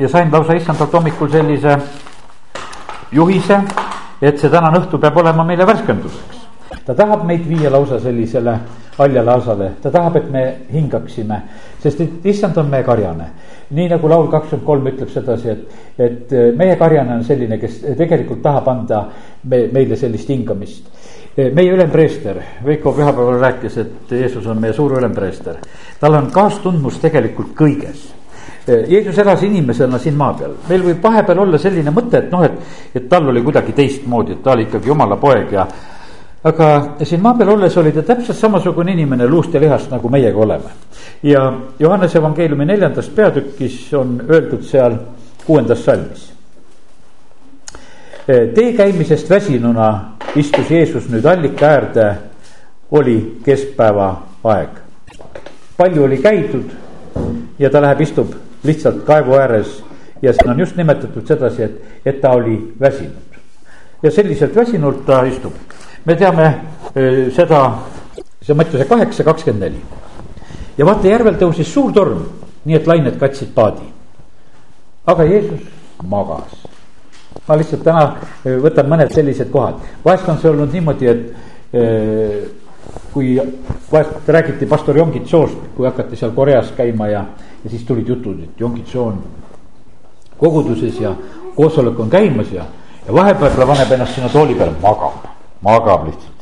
ja sain lausa issandalt hommikul sellise juhise, et see tänane õhtu peab olema meile värskenduseks. ta tahab meid viia lausa sellisele haljale asale, ta tahab, et me hingaksime, sest et issand on meie karjane. nii nagu laul kakskümmend kolm ütleb sedasi, et, et meie karjane on selline, kes tegelikult tahab anda me, meile sellist hingamist meie ülempreester, Veiko pühapäeval rääkis, et Jeesus on meie suur ülempreester. tal on kaastundmus tegelikult kõiges. Jeesus elas inimesena siin maa peal, meil võib vahepeal olla selline mõte, et noh, et, et tal oli kuidagi teistmoodi, et ta oli ikkagi jumala poeg ja. aga siin maa peal olles oli ta täpselt samasugune inimene luust ja lihast, nagu meiega oleme. ja Johannese evangeeliumi neljandas peatükis on öeldud seal kuuendas salmis tee käimisest väsinuna istus Jeesus nüüd allika äärde, oli keskpäeva aeg. palju oli käidud ja ta läheb, istub lihtsalt kaevu ääres ja siin on just nimetatud sedasi, et, et ta oli väsinud. ja selliselt väsinult ta istub. me teame äh, seda, see on Mattiuse kaheksa, kakskümmend neli. ja vaata, järvel tõusis suur torm, nii et lained katsid paadi. aga Jeesus magas ma lihtsalt täna eh, võtan mõned sellised kohad, vahest on see olnud niimoodi, et eh, kui vahest räägiti pastor Jongitsoost, kui hakati seal Koreas käima ja, ja siis tulid jutud, et Jongitsoo on koguduses ja koosolek on käimas ja, ja vahepeal ta paneb ennast sinna tooli peale, magab, magab lihtsalt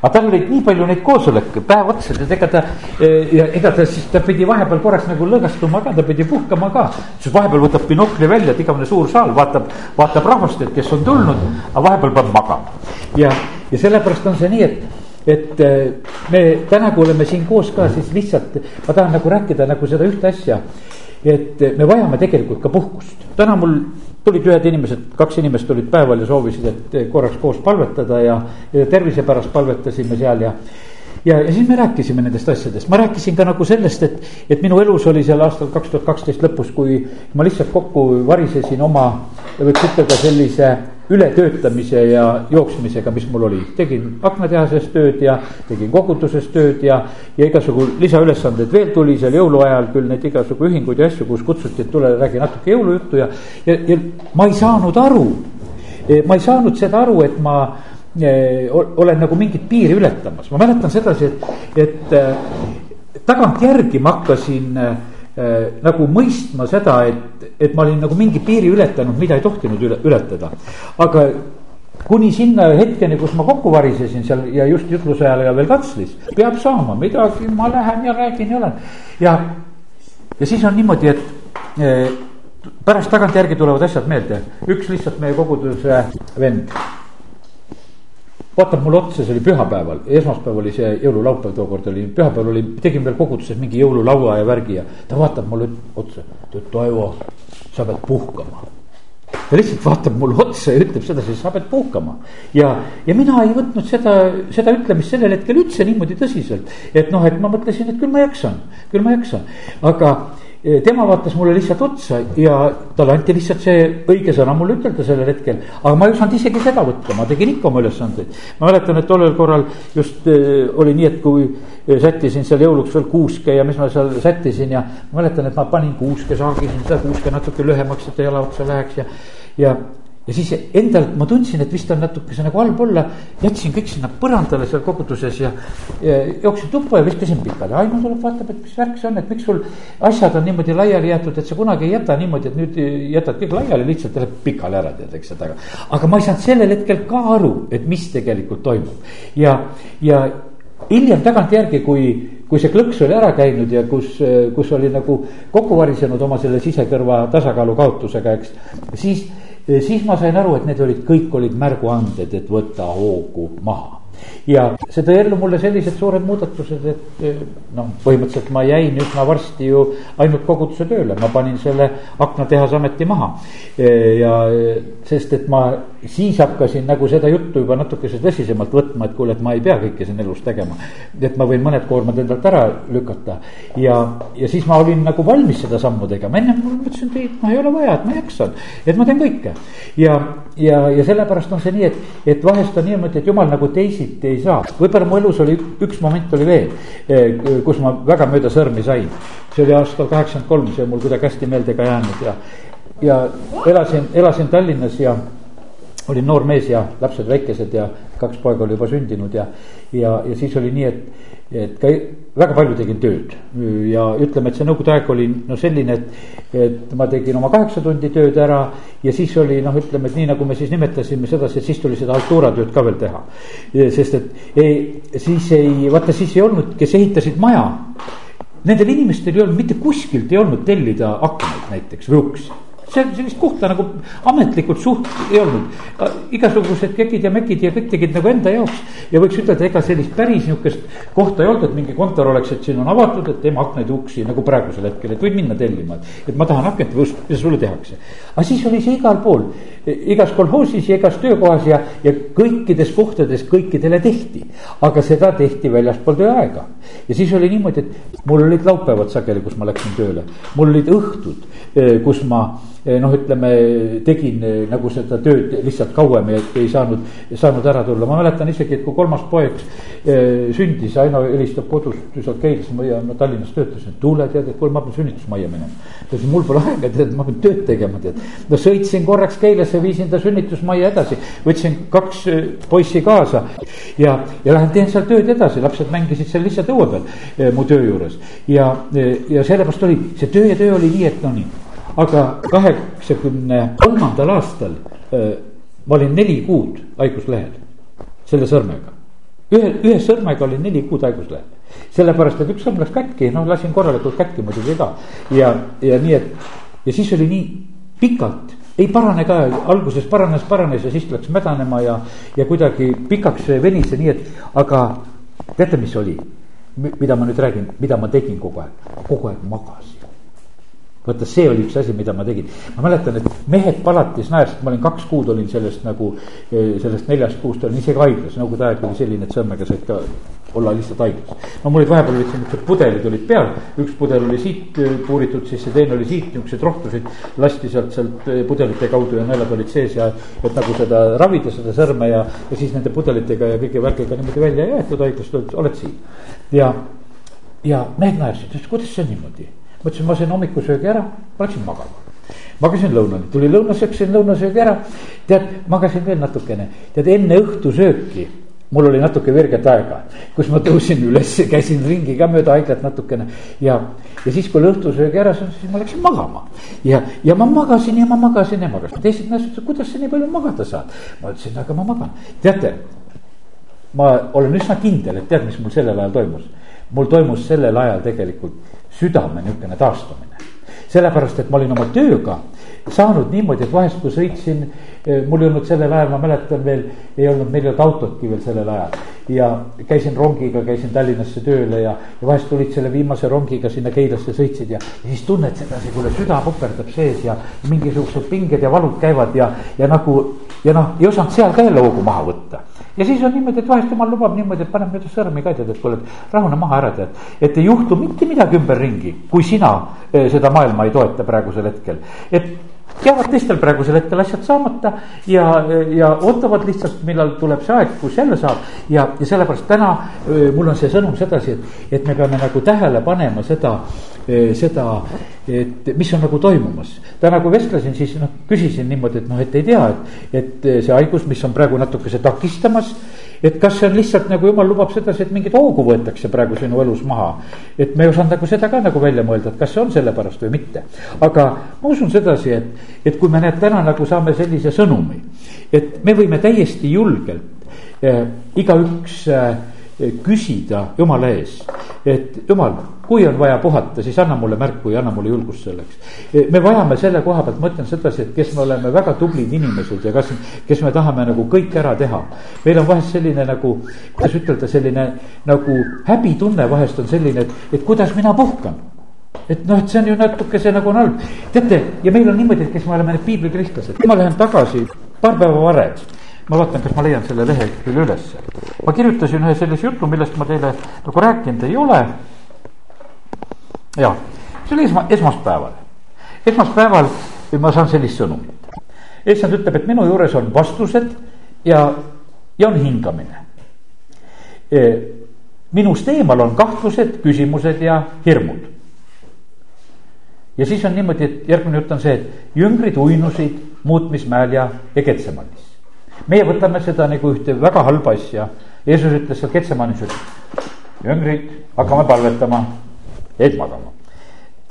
aga tal olid nii palju neid koosolekuid päev otsa, et ega ta eh, ja ega ta siis, ta pidi vahepeal korraks nagu lõõgastuma ka, ta pidi puhkama ka. siis vahepeal võtab binokli välja, et igavene suur saal vaatab, vaatab rahvast, et kes on tulnud, aga vahepeal peab magama. ja, ja sellepärast on see nii, et et eh, me täna, kui oleme siin koos ka, siis lihtsalt ma tahan nagu rääkida nagu seda ühte asja. et me vajame tegelikult ka puhkust, täna mul tulid ühed inimesed, kaks inimest tulid päeval ja soovisid, et korraks koos palvetada ja, ja tervise pärast palvetasime seal ja. ja, ja siis me rääkisime nendest asjadest, ma rääkisin ka nagu sellest, et, et minu elus oli seal aastal kaks tuhat kaksteist lõpus, kui ma lihtsalt kokku varisesin oma, võiks ütelda sellise ületöötamise ja jooksmisega, mis mul oli. tegin aknatehases tööd ja tegin koguduses tööd ja, ja igasugu lisaülesandeid veel tuli seal jõuluajal küll neid igasugu ühinguid ja asju, kus kutsuti, et tule räägi natuke jõulujuttu ja, ja, ja ma ei saanud aru. ma ei saanud seda aru, et ma eh, olen nagu mingit piiri ületamas, ma mäletan sedasi, et, et eh, tagantjärgi ma hakkasin Äh, nagu mõistma seda, et, et ma olin nagu mingi piiri ületanud, mida ei tohtinud üle, ületada. aga kuni sinna hetkeni, kus ma kokku varisesin seal ja just jutluse ajal ja veel katslis, peab saama midagi, ma lähen ja räägin ja olen. ja, ja siis on niimoodi, et eh, pärast tagantjärgi tulevad asjad meelde, üks lihtsalt meie koguduse vend vaatab mulle otsa, see oli pühapäeval, esmaspäev oli see jõululaupäev, tookord oli, pühapäeval oli, tegin veel koguduses mingi jõululaua ja värgi ja ta vaatab mulle otsa, ta ütleb, Toivo, sa pead puhkama ta lihtsalt vaatab mulle otsa ja ütleb sedasi, sa pead puhkama. ja, ja mina ei võtnud seda, seda ütlemist sellel hetkel üldse niimoodi tõsiselt. et noh, et ma mõtlesin, et küll ma jaksan, küll ma jaksan, aga tema vaatas mulle lihtsalt otsa ja talle anti lihtsalt see õige sõna mulle ütelda sellel hetkel. aga ma ei osanud isegi seda võtta, ma tegin ikka oma ülesandeid. ma mäletan, et tollel korral just äh, oli nii, et kui sättisin seal jõuluks veel kuuske ja mis ma seal sättisin ja mäletan, et ma panin kuuske, saagisin seda kuuske natuke lühemaks, et ta jala otsa läheks ja, ja ja siis endalt ma tundsin, et vist on natukese nagu halb olla. jätsin kõik sinna põrandale seal koguduses ja, ja jooksin tuppa ja viskasin pikali. Aino tuleb, vaatab, et mis värk see on, et miks sul asjad on niimoodi laiali jäetud, et sa kunagi ei jäta niimoodi, et nüüd jätad kõik laiali, lihtsalt läheb pikali ära, tead, eks seda. aga ma ei saanud sellel hetkel ka aru, et mis tegelikult toimub ja, ja hiljem tagantjärgi, kui, kui see klõks oli ära käinud ja kus, kus oli nagu kokku varisenud oma selle sisekõrva tasakaalu kaotusega, eks, siis siis ma sain aru, et need olid, kõik olid märguanded, et võta hoogu maha ja see tõi ellu mulle sellised suured muudatused, et eh, noh, põhimõtteliselt ma jäin üsna varsti ju ainult koguduse tööle, ma panin selle aknatehase ameti maha. Eh, ja eh, sest, et ma siis hakkasin nagu seda juttu juba natukese tõsisemalt võtma, et kuule, et ma ei pea kõike siin elus tegema. et ma võin mõned koormad endalt ära lükata ja, ja siis ma olin nagu valmis seda sammu tegema, ennem ma mõtlesin, et ei, no ei ole vaja, et ma jaksan, et ma teen kõike. ja, ja, ja sellepärast on see nii, et, et vahest on niimoodi, et jumal nagu teisiti ei saa. võib-olla mu elus oli üks moment oli veel, eh, kus ma väga mööda sõrmi sain. see oli aastal kaheksakümmend kolm, see on mul kuidagi hästi meelde ka jäänud ja ja elasin, elasin Tallinnas ja olin noor mees ja lapsed väikesed ja kaks poega oli juba sündinud ja, ja, ja siis oli nii, et, et ka väga palju tegin tööd. ja ütleme, et see nõukogude aeg oli no selline, et, et ma tegin oma kaheksa tundi tööd ära ja siis oli noh, ütleme, et nii nagu me siis nimetasime sedasi, et siis tuli seda altuuratööd ka veel teha. sest et ei, siis ei, vaata siis ei olnud, kes ehitasid maja Nendel inimestel ei olnud mitte kuskilt ei olnud tellida aknaid näiteks või uksi seal sellist kohta nagu ametlikult suht ei olnud. igasugused kekid ja mekid ja kõik tegid nagu enda jaoks. ja võiks ütelda, ega sellist päris nihukest kohta ei olnud, et mingi kontor oleks, et siin on avatud, et teeme aknaid ja uksi nagu praegusel hetkel, et võid minna tellima. et ma tahan akent või ust, mis sulle tehakse. aga siis oli see igal pool, igas kolhoosis ja igas töökohas ja, ja kõikides kohtades kõikidele tehti. aga seda tehti väljaspool tööaega. ja siis oli niimoodi, et mul olid laupäevad sageli, kus ma läksin tööle, mul olid õhtud, kus ma Eh, noh, ütleme tegin eh, nagu seda tööd lihtsalt kauem ja ei saanud, saanud ära tulla, ma mäletan isegi, et kui kolmas poeg eh, sündis, Aino helistab kodus, sealt Keilas, ma, ma Tallinnas töötasin, tule tead, et kuule, ma pean sünnitusmajja minema. ta ütles, mul pole aega, tead, ma pean tööd tegema, tead. no sõitsin korraks Keilasse, viisin ta sünnitusmajja edasi, võtsin kaks poissi kaasa ja, ja lähen teen seal tööd edasi, lapsed mängisid seal lihtsalt õue peal mu töö juures. ja, ja sellepärast oli, see töö ja töö oli nii, et no nii aga kaheksakümne kolmandal aastal äh, ma olin neli kuud haiguslehel selle sõrmega. ühe, ühe sõrmega olin neli kuud haiguslehel, sellepärast et üks sõrm läks katki, noh lasin korralikult katki muidugi ka. Ja, ja nii, et ja siis oli nii pikalt ei parane ka, alguses paranes, paranes ja siis läks mädanema ja, ja kuidagi pikaks venis ja nii, et aga teate, mis oli, mida ma nüüd räägin, mida ma tegin kogu aeg, kogu aeg magasin vaata, see oli üks asi, mida ma tegin. ma mäletan, et mehed palatis naersid, ma olin kaks kuud olin sellest nagu, eh, sellest neljast kuust olin isegi haiglas, nõukogude aeg oli selline, et sõmmega said ka olla lihtsalt haiglas. no mul olid vahepeal olid siin niisugused pudelid olid peal, üks pudel oli siit eh, puuritud sisse, teine oli siit, niisuguseid rohtusid lasti sealt, sealt eh, pudelite kaudu ja nõelad olid sees ja et nagu seda ravida, seda sõrme ja, ja siis nende pudelitega ja kõige värkiga niimoodi välja jäetud haiglast, oled siin. ja, ja mehed naersid, ütlesid, kuidas see niimoodi mõtlesin, ma sain hommikusöögi ära, läksin magama. magasin lõunani, tuli lõunasöök, sõin lõunasöögi ära. tead, magasin veel natukene, tead enne õhtusööki mul oli natuke virget aega, kus ma tõusin üles, käisin ringi ka mööda haiglat natukene ja, ja siis, kui õhtusöögi ära sain, siis ma läksin magama. ja, ja ma magasin ja ma magasin ja magasin, teised naised ütlesid, kuidas sa nii palju magada saad. ma ütlesin, aga ma magan, teate. ma olen üsna kindel, et tead, mis mul sellel ajal toimus. mul toimus sellel ajal tegelikult südame niisugune taastumine. sellepärast, et ma olin oma tööga saanud niimoodi, et vahest, kui sõitsin, eh, mul ei olnud sellel ajal, ma mäletan veel, ei olnud, meil ei olnud autotki veel sellel ajal. ja käisin rongiga, käisin Tallinnasse tööle ja, ja vahest tulid selle viimase rongiga sinna Keilasse, sõitsid ja, ja siis tunned sedasi, kuule süda puperdab sees ja mingisugused pinged ja valud käivad ja, ja nagu ja noh, ei osanud seal ka jälle hoogu maha võtta ja siis on niimoodi, et vahest jumal lubab niimoodi, et paneb mööda sõrmi ka tead, et kuule, et rahune maha ära tead. et ei juhtu mitte midagi ümberringi, kui sina eh, seda maailma ei toeta praegusel hetkel, et jäävad teistel praegusel hetkel asjad saamata ja, ja ootavad lihtsalt, millal tuleb see aeg, kus jälle saab. ja, ja sellepärast täna eh, mul on see sõnum sedasi, et, et me peame nagu tähele panema seda Eh, seda, et mis on nagu toimumas. täna, kui vestlesin, siis noh, küsisin niimoodi, et noh, et ei tea, et, et see haigus, mis on praegu natukese takistamas. Et kas see on lihtsalt nagu jumal lubab sedasi, et mingit hoogu võetakse praegu sinu elus maha. et me ei osanud nagu seda ka nagu välja mõelda, et kas see on sellepärast või mitte. aga ma usun sedasi, et, et kui me näed täna nagu saame sellise sõnumi, et me võime täiesti julgelt eh, igaüks eh, küsida jumala ees, et jumal, kui on vaja puhata, siis anna mulle märku ja anna mulle julgust selleks. me vajame selle koha pealt, ma ütlen sedasi, et kes me oleme väga tublid inimesed ja kas, kes me tahame nagu kõik ära teha. meil on vahest selline nagu, kuidas ütelda, selline nagu häbitunne vahest on selline, et, et kuidas mina puhkan et noh, et see on ju natukese nagu on halb. teate, ja meil on niimoodi, et kes me oleme need piiblikristlased, ma lähen tagasi paar päeva varem ma vaatan, kas ma leian selle lehekülje ülesse. ma kirjutasin ühe sellise jutu, millest ma teile nagu rääkinud ei ole. ja, see oli esma, esmaspäeval. esmaspäeval ma saan sellist sõnumit. issand ütleb, et minu juures on vastused ja, ja on hingamine. E, minust eemal on kahtlused, küsimused ja hirmud. ja siis on niimoodi, et järgmine jutt on see, et jüngrid uinusid muutmismäel ja, Ketsemanis. Meie võtame seda nagu ühte väga halba asja. Jeesus ütles seal Ketsemanis, et jüngrid, hakkame palvetama, jäid magama.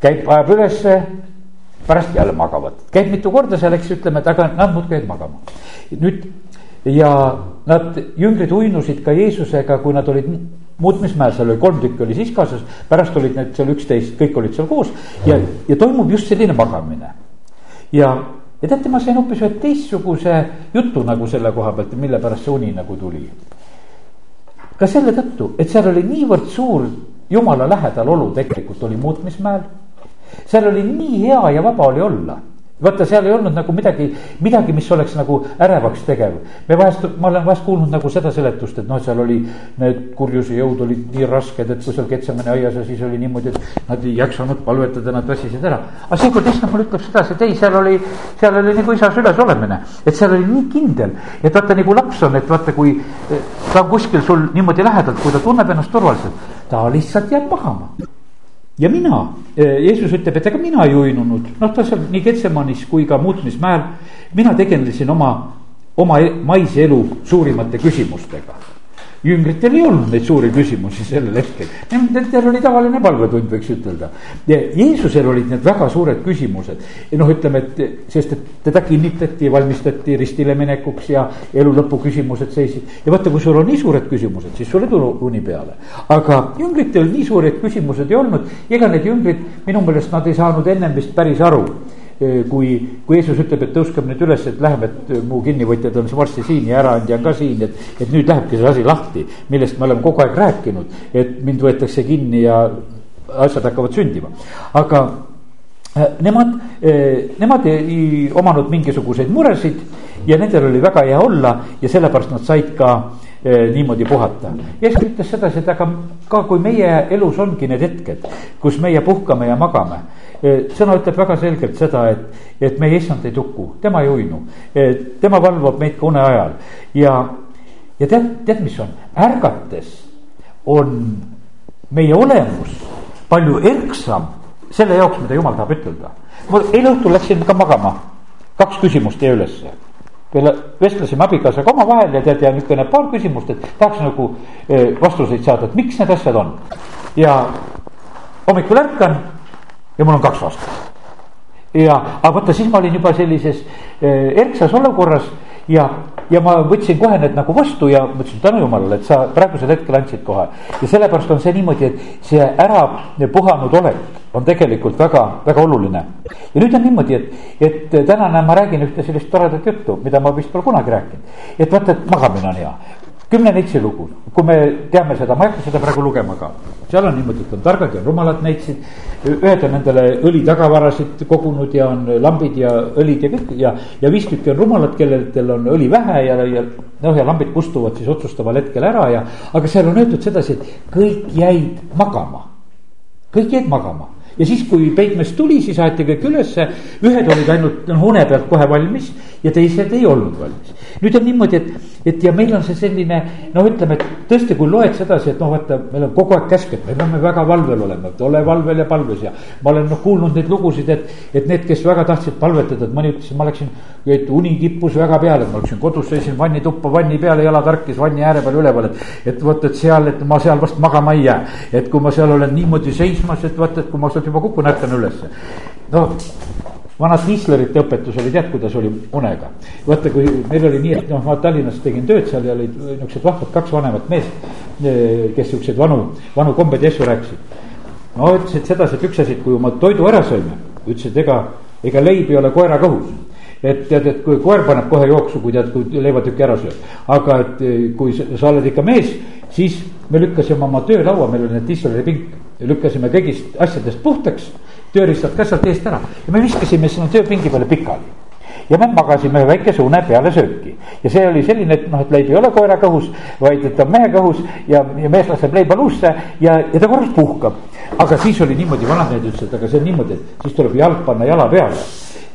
käib, ajab ülesse, pärast jälle magavad, käib mitu korda seal, eks ütleme, et aga nad muudkui jäid magama. nüüd ja nad, jüngrid uinusid ka Jeesusega, kui nad olid muutmismäel, seal oli kolm tükki oli siis kaasas, pärast olid need seal üksteist, kõik olid seal koos ja, ja toimub just selline magamine. ja, ja teate, ma sain hoopis ühe teistsuguse jutu nagu selle koha pealt, mille pärast see uni nagu tuli. ka selle tõttu, et seal oli niivõrd suur jumala lähedal olu tegelikult oli muutmismäel. seal oli nii hea ja vaba oli olla vaata, seal ei olnud nagu midagi, midagi, mis oleks nagu ärevaks tegev. me vahest, ma olen vahest kuulnud nagu seda seletust, et noh, seal oli need kurjuse jõud olid nii rasked, et kui seal Ketsemane aias ja siis oli niimoodi, et nad ei jaksanud palvetada, nad väsisid ära. aga seekord issand mulle ütleb sedasi, et ei, seal oli, seal oli nagu isa süles olemine, et seal oli nii kindel, et vaata nagu laps on, et vaata, kui ta on kuskil sul niimoodi lähedalt, kui ta tunneb ennast turvaliselt, ta lihtsalt jääb magama ja mina, eh, Jeesus ütleb, et ega mina ei uinunud, noh, ta seal nii Getsemanis kui ka muutmismäel, mina tegelesin oma, oma e-, maise elu suurimate küsimustega jüngritel ei olnud neid suuri küsimusi sellel hetkel. Nendel oli tavaline palvetund, võiks ütelda. Jeesusel olid need väga suured küsimused. noh, ütleme, et sest, et teda kinnitati, valmistati ristile minekuks ja elu lõpu küsimused seisid. ja vaata, kui sul on nii suured küsimused, siis sul ei tule uni peale. aga jüngritel nii suured küsimused ei olnud, ega need jüngrid minu meelest nad ei saanud ennem vist päris aru kui, kui Jeesus ütleb, et tõuskem nüüd üles, et läheme, et mu kinnivõtjad on varsti siin ja äraandja on ka siin, et, et nüüd lähebki see asi lahti, millest me oleme kogu aeg rääkinud, et mind võetakse kinni ja asjad hakkavad sündima, aga Nemad, nemad ei omanud mingisuguseid muresid ja nendel oli väga hea olla ja sellepärast nad said ka eh, niimoodi puhata. Jeesus ütles sedasi, et aga ka kui meie elus ongi need hetked, kus meie puhkame ja magame sõna ütleb väga selgelt seda, et, et meie issand ei tuku, tema ei uinu. tema valvab meid ka une ajal ja, ja tead, tead, mis on, ärgates on meie olemus palju erksam selle jaoks, mida jumal tahab ütelda. ma eile õhtul läksin ka magama, kaks küsimust jäi ülesse peale vestlesime abikaasaga omavahel ja tead ja niisugune paar küsimust, et tahaks nagu vastuseid saada, et miks need asjad on. ja hommikul ärkan ja mul on kaks vastust. ja, aga vaata, siis ma olin juba sellises eh, erksas olukorras ja, ja ma võtsin kohe need nagu vastu ja mõtlesin tänu jumalale, et sa praegusel hetkel andsid kohe. ja sellepärast on see niimoodi, et see ära puhanud olek on tegelikult väga, väga oluline. ja nüüd on niimoodi, et, et tänane ma räägin ühte sellist toredat juttu, mida ma vist pole kunagi rääkinud. et vaata, et magamine on hea kümne neitsi lugu, kui me teame seda, ma ei hakka seda praegu lugema ka. seal on niimoodi, et on targad ja rumalad neitsid, ühed on endale õlitagavarasid kogunud ja on lambid ja õlid ja kõik ja, ja viis tükki on rumalad, kellel on õli vähe ja, ja noh, ja lambid kustuvad siis otsustaval hetkel ära ja, aga seal on öeldud sedasi, et kõik jäid magama. kõik jäid magama ja siis, kui peigmees tuli, siis aeti kõik ülesse, ühed olid ainult noh, une pealt kohe valmis ja teised ei olnud valmis. nüüd on niimoodi, et, et ja meil on see selline noh, ütleme, et tõesti, kui loed sedasi, et noh, vaata, meil on kogu aeg käsk, et me peame väga valvel olema, et ole valvel ja palves ja. ma olen noh kuulnud neid lugusid, et, et need, kes väga tahtsid palvetada, et mõni ütles, et ma läksin, et uni kippus väga peale, et ma läksin kodus, seisin vannituppa vanni peale, jalad harkis vanni ääre peal üleval, et. et vot, et seal, et ma seal vast magama ei jää, et kui ma seal olen niimoodi seismas, et vaata, et kui ma sealt juba kukun, ärkan ülesse. no vanad Wieslerite õpetus oli, tead, kuidas oli unega. vaata, kui meil oli nii, et noh, ma Tallinnas tegin tööd seal olid niisugused vahvad kaks vanemat meest, eh, kes siukseid vanu, vanu kombeid ja asju rääkisid. no ütlesid sedasi, et üks asi, et kui oma toidu ära sõime, ütlesid, ega, ega leib ei ole koera kõhus et tead, et kui koer paneb kohe jooksu, kui tead, kui leivatükki ära sööb. aga et eh, kui sa oled ikka mees, siis me lükkasime oma töölaua, meil oli need dissolari pink, lükkasime kõigist asjadest puhtaks tööriistad ka sealt eest ära ja me viskasime sinna tööpingi peale pikali ja me magasime väikese une peale sööki. ja see oli selline, et noh, et leib ei ole koera kõhus, vaid et on mehe kõhus ja, ja mees laseb leiba luusse ja, ja ta korraks puhkab. aga siis oli niimoodi, vanad mehed ütlesid, aga see on niimoodi, et siis tuleb jalg panna jala peale.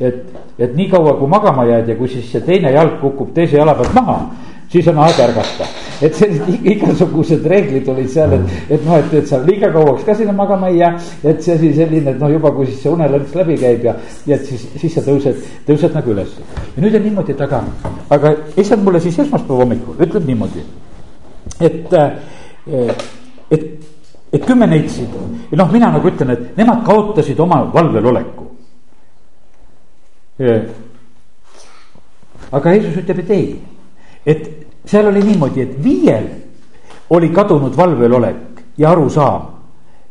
et, et niikaua kui magama jääd ja kui siis see teine jalg kukub teise jala pealt maha, siis on aeg ärgata et sellised igasugused reeglid olid seal, et, et noh, et, et sa liiga kauaks ka sinna magama ei jää. et see asi selline, et noh, juba kui siis see unelõrts läbi käib ja, ja siis, siis sa tõused, tõused nagu üles. ja nüüd on niimoodi, et aga, aga issand mulle siis esmaspäeva hommikul ütleb niimoodi, et, et, et kümme neitsid ja noh, mina nagu ütlen, et nemad kaotasid oma valvel oleku aga Jeesus ütleb, et ei, et seal oli niimoodi, et viiel oli kadunud valvelolek ja arusaam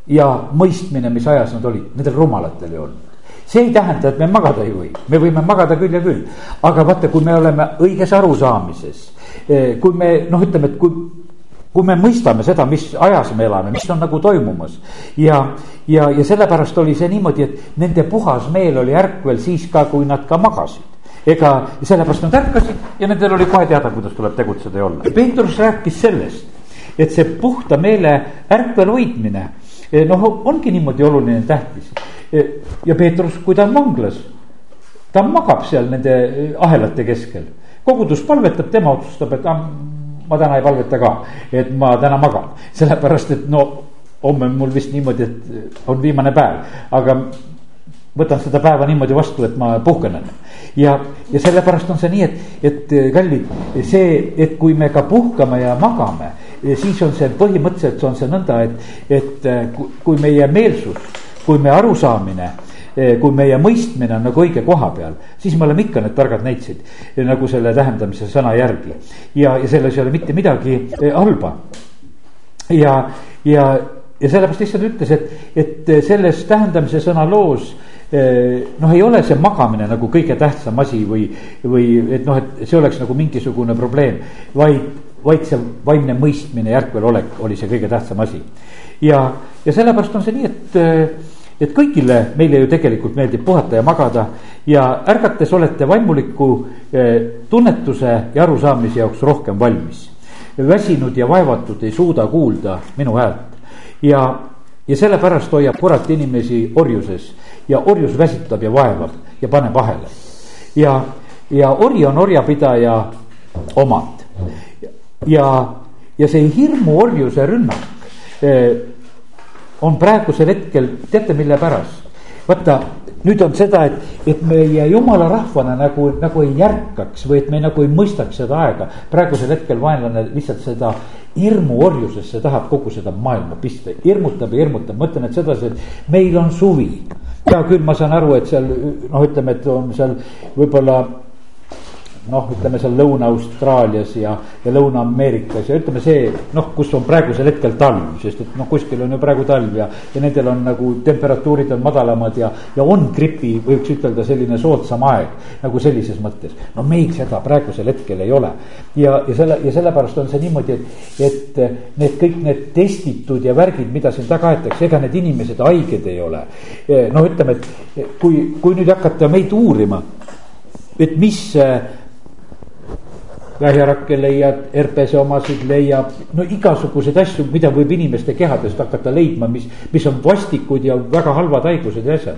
ja mõistmine, mis ajas nad olid, nendel rumalatel ei olnud. See ei tähenda, et me magada ei või, me võime magada küll ja küll, aga vaata, kui me oleme õiges arusaamises, eh, kui me noh, ütleme, et kui kui me mõistame seda, mis ajas me elame, mis on nagu toimumas. ja, ja, ja sellepärast oli see niimoodi, et nende puhas meel oli ärkvel siis ka, kui nad ka magasid ega sellepärast nad ärkasid ja nendel oli kohe teada, kuidas tuleb tegutseda ja olla. Peetrus rääkis sellest, et see puhta meele ärkvel hoidmine eh, noh, ongi niimoodi oluline, tähtis. Eh, ja Peetrus, kui ta on vanglas, ta magab seal nende eh, ahelate keskel. kogudus palvetab, tema otsustab, et ah, ma täna ei palveta ka, et ma täna magan, sellepärast et no homme on mul vist niimoodi, et on viimane päev, aga võtan seda päeva niimoodi vastu, et ma puhkan enne. ja, ja sellepärast on see nii, et, et kallid, see, et kui me ka puhkame ja magame, siis on see põhimõtteliselt on see nõnda, et, et kui meie meelsus, kui meie arusaamine kui meie mõistmine on nagu õige koha peal, siis me oleme ikka need targad neitsid nagu selle tähendamise sõna järgi. ja, ja selles ei ole mitte midagi halba. ja, ja, ja sellepärast issand ütles, et, et selles tähendamise sõna loos noh, ei ole see magamine nagu kõige tähtsam asi või, või et noh, et see oleks nagu mingisugune probleem, vaid, vaid see vaimne mõistmine, järkvel olek oli see kõige tähtsam asi. ja, ja sellepärast on see nii, et, et kõigile meile ju tegelikult meeldib puhata ja magada ja ärgates olete vaimuliku tunnetuse ja arusaamise jaoks rohkem valmis. väsinud ja vaevatud ei suuda kuulda minu häält ja, ja sellepärast hoiab kurat inimesi orjuses ja orjus väsitab ja vaevab ja paneb ahele. ja, ja ori on orjapidaja omand. ja, ja see hirmu orjuse rünnak eh, on praegusel hetkel, teate, mille pärast? Vaata nüüd on seda, et, et meie jumala rahvana nagu, nagu ei järkaks või et me nagu ei mõistaks seda aega. praegusel hetkel vaenlane lihtsalt seda hirmuorjusesse tahab kogu seda maailma pista, hirmutab ja hirmutab, ma ütlen, et sedasi, et meil on suvi. hea küll, ma saan aru, et seal noh, ütleme, et on seal võib-olla noh, ütleme seal Lõuna-Austraalias ja, ja Lõuna-Ameerikas ja ütleme see noh, kus on praegusel hetkel talv, sest et noh, kuskil on ju praegu talv ja, ja nendel on nagu temperatuurid on madalamad ja, ja on gripi, võiks ütelda selline soodsam aeg nagu sellises mõttes. no meil seda praegusel hetkel ei ole ja, ja selle ja sellepärast on see niimoodi, et, et need kõik need testitud ja värgid, mida siin taga aetakse, ega need inimesed haiged ei ole. noh, ütleme, et kui, kui nüüd hakata meid uurima, et mis vähirakke leiad, herpese omasid leiab, no igasuguseid asju, mida võib inimeste kehadest hakata leidma, mis, mis on vastikud ja väga halvad haigused ja asjad.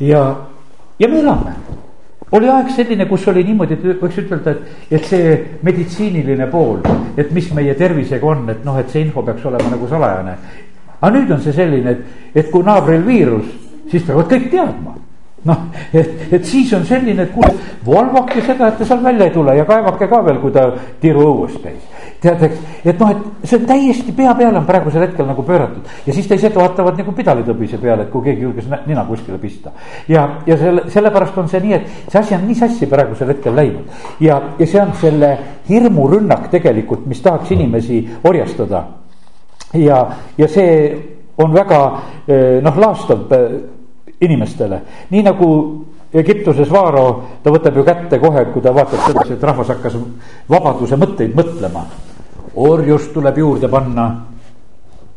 ja, ja me elame. oli aeg selline, kus oli niimoodi, et võiks ütelda, et, et see meditsiiniline pool, et mis meie tervisega on, et noh, et see info peaks olema nagu salajane. aga nüüd on see selline, et, et kui naabril viirus, siis peavad kõik teadma noh, et, et siis on selline, et kuule, valvake seda, et ta seal välja ei tule ja kaevake ka veel, kui ta tiru õues käis. tead, eks, et noh, et see on täiesti pea peale on praegusel hetkel nagu pööratud ja siis teised vaatavad nagu pidalitõbise peale, et kui keegi julges nina kuskile pista. ja, ja selle, sellepärast on see nii, et see asi on nii sassi praegusel hetkel läinud ja, ja see on selle hirmurünnak tegelikult, mis tahaks inimesi orjastada. ja, ja see on väga eh, noh, laastav eh, inimestele, nii nagu Egiptuses Vaaro, ta võtab ju kätte kohe, kui ta vaatab sedasi, et rahvas hakkas vabaduse mõtteid mõtlema. orjust tuleb juurde panna.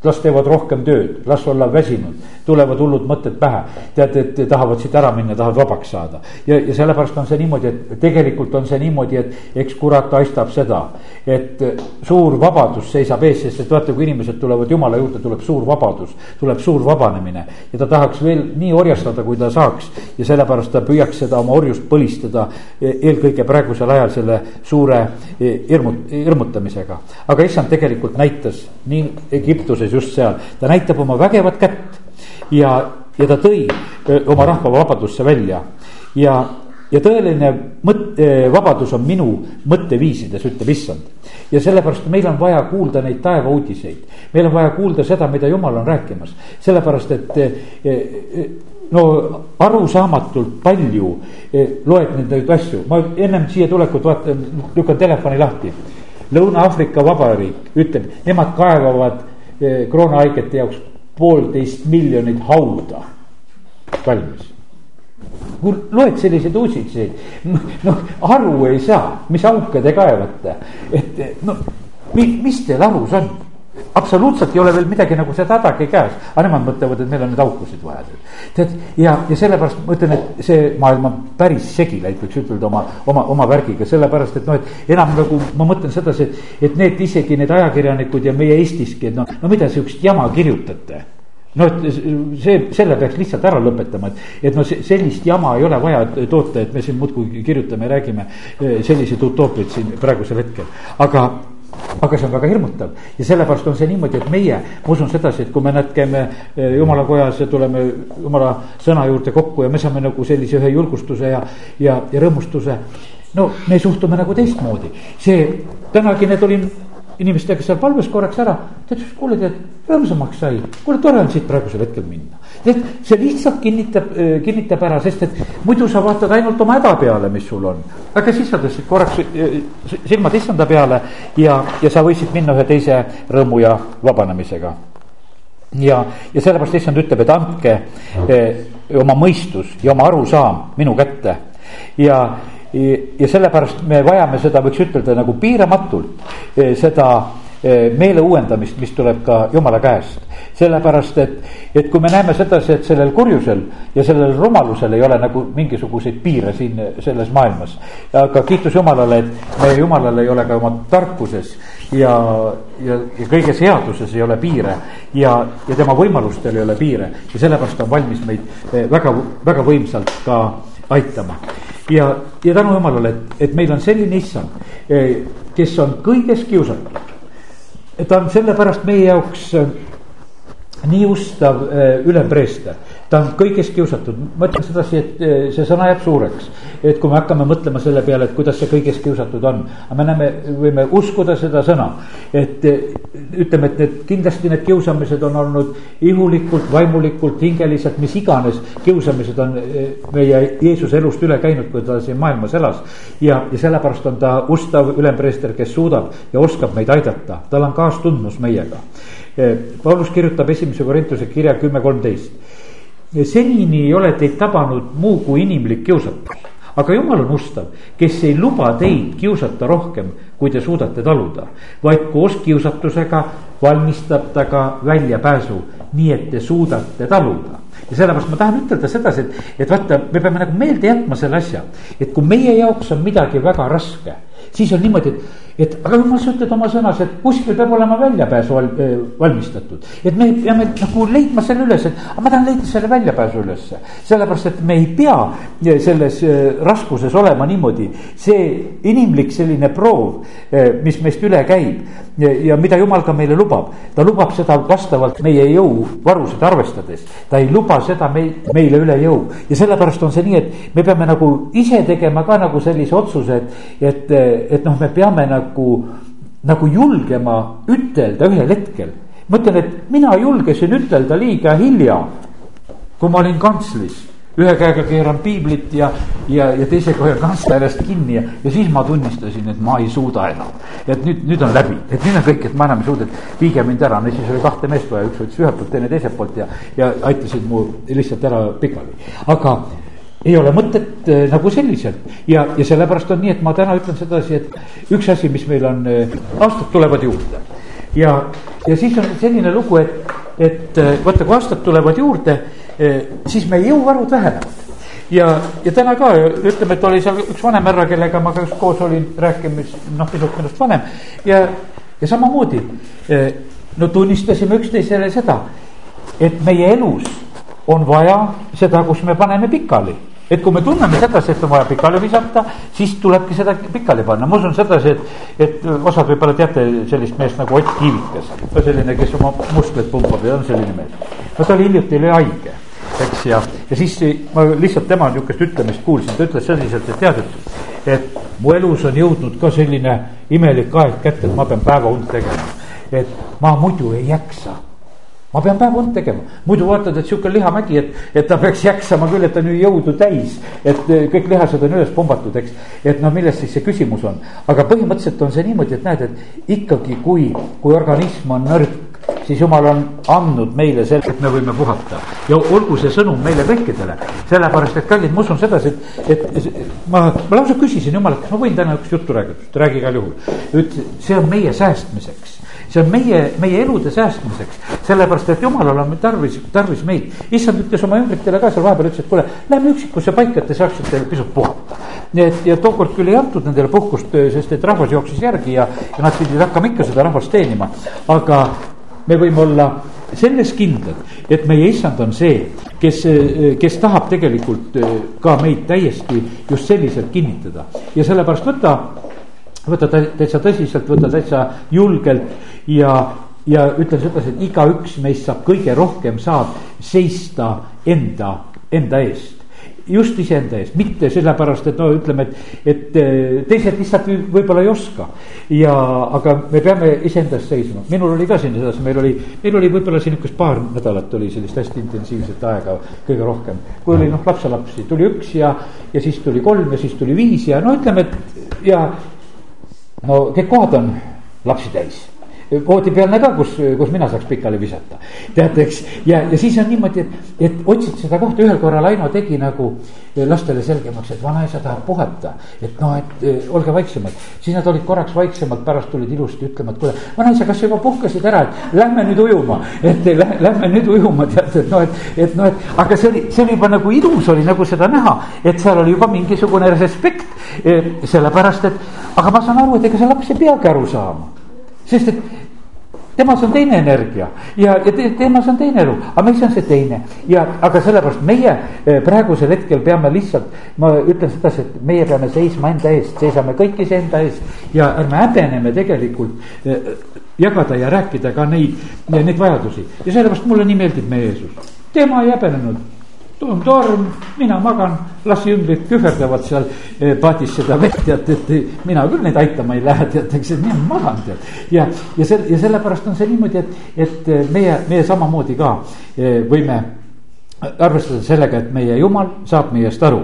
Las teevad rohkem tööd, las olla väsinud, tulevad hullud mõtted pähe. tead, et tahavad siit ära minna, tahavad vabaks saada. ja, ja sellepärast on see niimoodi, et tegelikult on see niimoodi, et eks kurat haistab seda, et suur vabadus seisab ees, sest et vaata, kui inimesed tulevad jumala juurde, tuleb suur vabadus, tuleb suur vabanemine. ja ta tahaks veel nii orjastada, kui ta saaks ja sellepärast ta püüaks seda oma orjust põlistada eelkõige praegusel ajal selle suure hirmut-, hirmutamisega. aga issand tegelikult näitas nii Egiptuses sees just seal, ta näitab oma vägevat kätt ja, ja ta tõi oma rahva vabadusse välja. Ja, ja tõeline mõt-, vabadus on minu mõtteviisides, ütleb issand. ja sellepärast meil on vaja kuulda neid taevauudiseid, meil on vaja kuulda seda, mida jumal on rääkimas, sellepärast et no arusaamatult palju loed neid asju, ma ennem siia tulekut vaatan, lükkan telefoni lahti. Lõuna-Aafrika Vabariik ütleb, nemad kaevavad kroonhaigete jaoks poolteist miljonit hauda. Valmis. kui loed selliseid uudiseid, noh aru ei saa, mis auke te kaevate, et no mis teil arus on absoluutselt ei ole veel midagi nagu seda hädagi käes, aga nemad mõtlevad, et meil on neid aukusid vaja. tead, ja, ja sellepärast ma ütlen, et see maailm on päris segi läinud, võiks ütelda oma, oma, oma värgiga, sellepärast et noh, et enam nagu ma mõtlen sedasi, et, et need isegi need ajakirjanikud ja meie Eestiski, et noh, no mida sihukest jama kirjutate? No et see, selle peaks lihtsalt ära lõpetama, et, et no sellist jama ei ole vaja toota, et me siin muudkui kirjutame ja räägime eh, selliseid utoopiaid siin praegusel hetkel, aga aga see on väga hirmutav ja sellepärast on see niimoodi, et meie, ma usun sedasi, et kui me nüüd käime eh, jumala kojas ja tuleme jumala sõna juurde kokku ja me saame nagu sellise ühe julgustuse ja, ja, ja rõõmustuse. no me suhtume nagu teistmoodi, see tänagi need olin inimestega seal palves korraks ära. ta ütles, kuule tead, rõõmsamaks sai, kuule tore on siit praegusel hetkel minna. Tead, see lihtsalt kinnitab, äh, kinnitab ära, sest et muidu sa vaatad ainult oma häda peale, mis sul on. aga siis sa tõstsid korraks äh, silmad issanda peale ja, ja sa võisid minna ühe teise rõõmu ja vabanemisega ja, ja sellepärast issand ütleb, et andke eh, oma mõistus ja oma arusaam minu kätte ja ja sellepärast me vajame seda, võiks ütelda nagu piiramatult, seda meele uuendamist, mis tuleb ka jumala käest. sellepärast, et, et kui me näeme sedasi, et sellel kurjusel ja sellel rumalusel ei ole nagu mingisuguseid piire siin selles maailmas. aga kiitus Jumalale, et meie Jumalal ei ole ka oma tarkuses ja, ja, ja kõiges headuses ei ole piire. ja, ja tema võimalustel ei ole piire ja sellepärast on valmis meid eh, väga, väga võimsalt ka aitama ja, ja tänu jumalale, et, et meil on selline issand, eh, kes on kõiges kiusatud. Ta on sellepärast meie jaoks eh, nii ustav eh, ülempreester ta on kõiges kiusatud, ma ütlen sedasi, et eh, see sõna jääb suureks. et kui me hakkame mõtlema selle peale, et kuidas see kõiges kiusatud on, aga me näeme, võime uskuda seda sõna. et eh, ütleme, et need kindlasti need kiusamised on olnud ihulikult, vaimulikult, hingeliselt, mis iganes kiusamised on eh, meie Jeesuse elust üle käinud, kui ta siin maailmas elas. ja, ja sellepärast on ta ustav ülempreester, kes suudab ja oskab meid aidata, tal on kaastundmus meiega. Paulus kirjutab esimese Korintuse kirja kümme kolmteist senini ei ole teid tabanud muu kui inimlik kiusatus. aga jumal on ustav, kes ei luba teid kiusata rohkem, kui te suudate taluda, vaid koos kiusatusega valmistab ta ka väljapääsu, nii et te suudate taluda ja sellepärast ma tahan ütelda sedasi, et, et vaata, me peame nagu meelde jätma selle asja, et kui meie jaoks on midagi väga raske, siis on niimoodi, et et aga jumal, sa ütled oma sõnas, et kuskil peab olema väljapääsu val, äh, valmistatud. et me peame nagu leidma selle üles, et ma tahan leida selle väljapääsu ülesse. sellepärast, et me ei pea äh, selles äh, raskuses olema niimoodi. see inimlik selline proov, mis meist üle käib ja, ja mida jumal ka meile lubab. ta lubab seda vastavalt meie jõuvarusid arvestades. ta ei luba seda meil, meile üle jõu ja sellepärast on see nii, et me peame nagu ise tegema ka nagu sellise otsuse, et, et, et noh, me peame nagu nagu, nagu julgema ütelda ühel hetkel. ma ütlen, et mina julgesin ütelda liiga hilja, kui ma olin kantslis ühe käega keeran piiblit ja, ja, ja teisega hoian kantslerist kinni ja, ja siis ma tunnistasin, et ma ei suuda enam. et nüüd, nüüd on läbi, et nüüd on kõik, et ma enam ei suuda, et viige mind ära, no siis oli kahte meest vaja, üks võttis ühelt poolt, teine teiselt poolt ja, ja aitasid mu lihtsalt ära pikali. aga ei ole mõtet äh, nagu selliselt. Ja, ja sellepärast on nii, et ma täna ütlen sedasi, et üks asi, mis meil on äh,, aastad tulevad juurde. Ja, ja siis on selline lugu, et, et äh, vaata, kui aastad tulevad juurde, siis meie jõuvarud vähenevad. Ja, ja täna ka ütleme, et oli seal üks vanem härra, kellega ma ka just koos olin rääkimas, noh, pisut minust vanem. Ja, ja samamoodi no tunnistasime üksteisele seda, et meie elus on vaja seda, kus me paneme pikali et kui me tunneme sedasi, et on vaja pikali visata, siis tulebki seda pikali panna, ma usun sedasi, et, et osad võib-olla teate sellist meest nagu Ott Kiivikas. no selline, kes oma muskleid pumbab ja on selline mees. no ta oli hiljuti oli haige, eks, ja, ja siis ma lihtsalt tema niisugust ütlemist kuulsin, ta ütles selliselt, et tead, et, et mu elus on jõudnud ka selline imelik aeg kätte, et ma pean päevaund tegema. et ma muidu ei jaksa ma pean päev und tegema, muidu vaatad, et sihuke lihamägi, et, et ta peaks jaksama küll, et on ju jõudu täis. et eh, kõik lihased on üles pombatud, eks, et noh, milles siis see küsimus on. aga põhimõtteliselt on see niimoodi, et näed, et ikkagi, kui, kui organism on nõrk siis jumal on andnud meile selle, et me võime puhata ja olgu see sõnum meile kõikidele. sellepärast, et kallid, ma usun sedasi, et, et ma, ma lausa küsisin jumalt, kas ma võin täna üks juttu rääkida, räägi igal juhul. ütles, see on meie säästmiseks see on meie, meie elude säästmiseks, sellepärast et jumalal on tarvis, tarvis meid. issand ütles oma ümbritele ka seal vahepeal, ütles, et kuule, lähme üksikusse paika, et te saaksite pisut puhata. nii et, ja tookord küll ei antud nendele puhkust, sest et rahvas jooksis järgi ja, ja nad pidid hakkama ikka seda rahvast teenima. aga me võime olla selles kindlad, et meie issand on see, kes, kes tahab tegelikult ka meid täiesti just selliselt kinnitada ja sellepärast võta võta täitsa tõsiselt, võta täitsa julgelt ja, ja ütlen sedasi, et igaüks meist saab kõige rohkem saab seista enda, enda eest just iseenda eest, mitte sellepärast, et no ütleme, et, et eh, teised lihtsalt võib-olla ei oska. ja, aga me peame iseenda eest seisma, minul oli ka siin sedasi, meil oli, meil oli võib-olla siin niisugust paar nädalat oli sellist hästi intensiivset aega kõige rohkem. kui oli noh, lapselapsi, tuli üks ja, ja siis tuli kolm ja siis tuli viis ja no ütleme, et ja no kõik kohad on lapsi täis voodipealne ka, kus, kus mina saaks pikali visata. teate, eks, ja, ja siis on niimoodi, et, et otsid seda kohta, ühel korral Aino tegi nagu lastele selgemaks, et vanaisa tahab puhata. et noh, et eh, olge vaiksemad, siis nad olid korraks vaiksemad, pärast tulid ilusti ütlema, et kuule, vanaisa, kas sa juba puhkasid ära, et lähme nüüd ujuma. et lähme nüüd ujuma, tead, et noh, et, et noh, et aga see oli, see oli juba nagu ilus oli nagu seda näha, et seal oli juba mingisugune respekt. Eh, sellepärast, et aga ma saan aru, et ega see laps ei peagi aru saama sest et temas on teine energia ja, ja te, temas on teine elu, aga meis on see teine? Ja, aga sellepärast meie eh, praegusel hetkel peame lihtsalt, ma ütlen sedasi, et meie peame seisma enda eest, seisame kõik iseenda eest ja ärme häbeneme tegelikult eh, jagada ja rääkida ka neid, neid vajadusi. Ja sellepärast mulle nii meeldib meie Jeesus, tema ei häbenenud on torm, mina magan, las ümbrid kühverdavad seal eh, paadis seda vett, tead, et mina küll neid aitama ei lähe, tead, eks, et mina magan, tead. ja, ja sel-, ja sellepärast on see niimoodi, et, et meie, meie samamoodi ka eh, võime arvestada sellega, et meie jumal saab meie eest aru.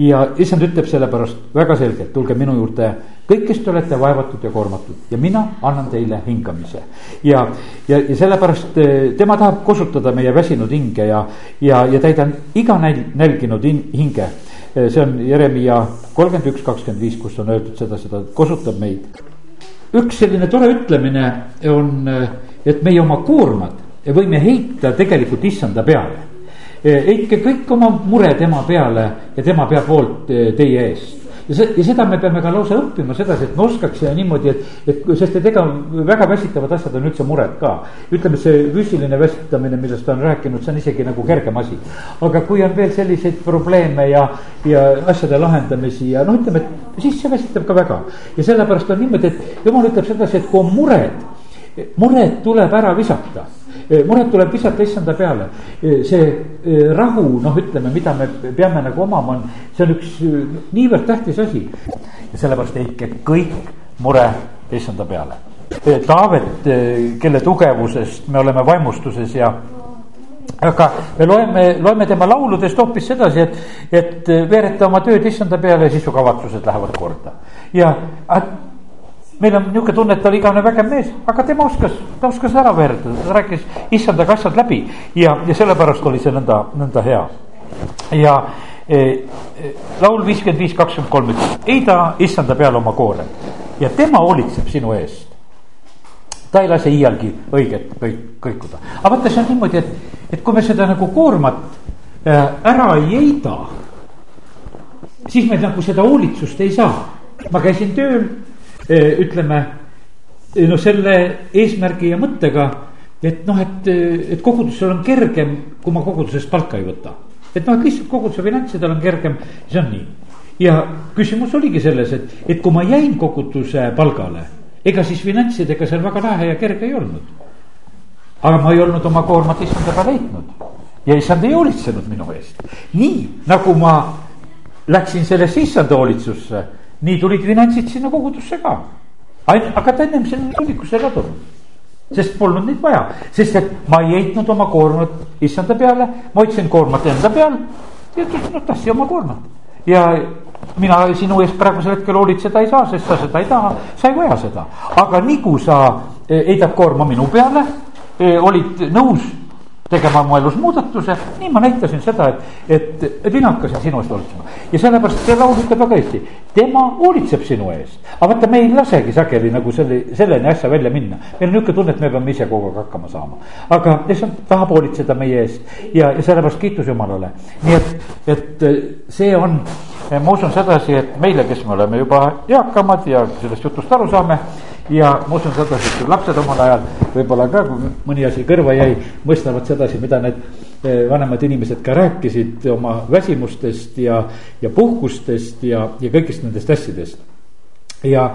ja issand ütleb sellepärast väga selgelt, tulge minu juurde kõik, kes te olete vaevatud ja koormatud ja mina annan teile hingamise. ja, ja, ja sellepärast eh, tema tahab kosutada meie väsinud hinge ja, ja, ja täidan iga näl-, nälginud in, hinge. Eh, see on Jeremiah kolmkümmend üks, kakskümmend viis, kus on öeldud seda, seda kosutab meid. üks selline tore ütlemine on, eh, et meie oma koormad võime heita tegelikult issanda peale heitke kõik oma mure tema peale ja tema peab hoolt teie eest ja see, ja seda me peame ka lausa õppima sedasi, et me oskaksime niimoodi, et, et sest et ega väga väsitavad asjad on üldse mured ka. ütleme, see füüsiline väsitamine, millest ta on rääkinud, see on isegi nagu kergem asi. aga kui on veel selliseid probleeme ja, ja asjade lahendamisi ja noh, ütleme, et siis see väsitab ka väga. ja sellepärast on niimoodi, et jumal ütleb sedasi, et kui on mured, mured tuleb ära visata muret tuleb visata issanda peale. see e, rahu, noh, ütleme, mida me peame nagu omama, on, see on üks niivõrd tähtis asi. ja sellepärast heitke kõik mure issanda peale. Taavet, kelle tugevusest me oleme vaimustuses ja aga me loeme, loeme tema lauludest hoopis sedasi, et, et veereta oma tööd issanda peale ja siis su kavatsused lähevad korda. ja meil on niisugune tunne, et ta oli igavene vägev mees, aga tema oskas, ta oskas ära veeretada, ta rääkis issandaga asjad läbi ja, ja sellepärast oli see nõnda, nõnda hea. ja e, e, laul viiskümmend viis, kakskümmend kolm ütleb, heida issanda peale oma koore ja tema hoolitseb sinu eest. ta ei lase iialgi õiget kõik, kõikuda. aga vaata, see on niimoodi, et, et kui me seda nagu koormat äh, ära ei heida, siis me nagu seda hoolitsust ei saa. ma käisin tööl, ütleme, no selle eesmärgi ja mõttega, et noh, et, et kogudusel on kergem, kui ma kogudusest palka ei võta. et noh, et lihtsalt koguduse finantsidel on kergem, see on nii. ja küsimus oligi selles, et, et kui ma jäin koguduse palgale ega siis finantsidega seal väga lahe ja kerge ei olnud. aga ma ei olnud oma koormat issanda peale heitnud ja issand ei hoolitsenud minu eest. nii nagu ma läksin sellesse issanda hoolitsusse, nii tulid finantsid sinna kogudusse ka. aga ta ennem sinna tunnikusse ei kadunud sest polnud neid vaja, sest et ma ei heitnud oma koormat issanda peale, ma hoidsin koormat enda peal ja noh, tahtsin oma koormat ja mina sinu eest praegusel hetkel hoolitseda ei saa, sest sa seda ei taha, sa ei vaja seda. aga nii kui sa eh, heidad koorma minu peale, eh, olid nõus tegema oma elus muudatuse, nii ma näitasin seda, et, et, mina hakkasin sinu eest hoolitsema. ja sellepärast see laul ütleb väga õieti, tema hoolitseb sinu eest. aga vaata, me ei lasegi sageli nagu selle, selleni asja välja minna. meil on niisugune tunne, et me peame ise kogu aeg hakkama saama. aga issand tahab hoolitseda meie eest ja, ja sellepärast kiitus Jumalale. nii et, et see on ma usun sedasi, et meile, kes me oleme juba eakamad ja sellest jutust aru saame ja ma usun sedasi, et lapsed omal ajal võib-olla ka, kui mõni asi kõrva jäi, mõistavad sedasi, mida need eh, vanemad inimesed ka rääkisid oma väsimustest ja, ja puhkustest ja, ja kõigist nendest asjadest. ja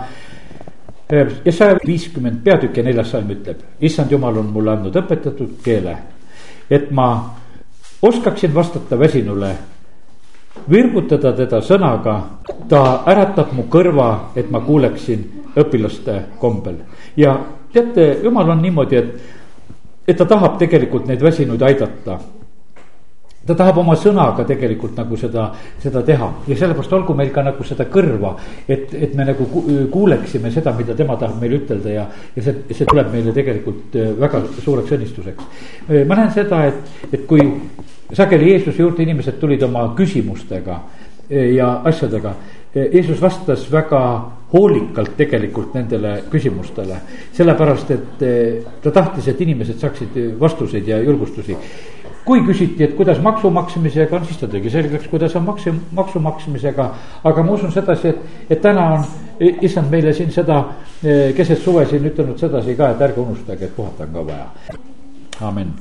eh, ja saja viiskümmend peatükk ja neljas salm ütleb, issand jumal on mulle andnud õpetatud keele, et ma oskaksin vastata väsinule virgutada teda sõnaga, ta äratab mu kõrva, et ma kuuleksin õpilaste kombel. ja teate, jumal on niimoodi, et, et ta tahab tegelikult neid väsinuid aidata ta tahab oma sõnaga tegelikult nagu seda, seda teha ja sellepärast olgu meil ka nagu seda kõrva, et, et me nagu kuuleksime seda, mida tema tahab meile ütelda ja, ja see, see tuleb meile tegelikult äh, väga suureks õnnistuseks. Äh, ma näen seda, et, et kui sageli Jeesuse juurde inimesed tulid oma küsimustega e, ja asjadega. E, Jeesus vastas väga hoolikalt tegelikult nendele küsimustele, sellepärast et e, ta tahtis, et inimesed saaksid vastuseid ja julgustusi kui küsiti, et kuidas maksu maksmisega on, siis ta tegi selgeks, kuidas on maksu, maksu maksmisega. aga ma usun sedasi, et, et täna on issand meile siin seda keset suve siin ütelnud sedasi ka, et ärge unustage, et puhata on ka vaja. amin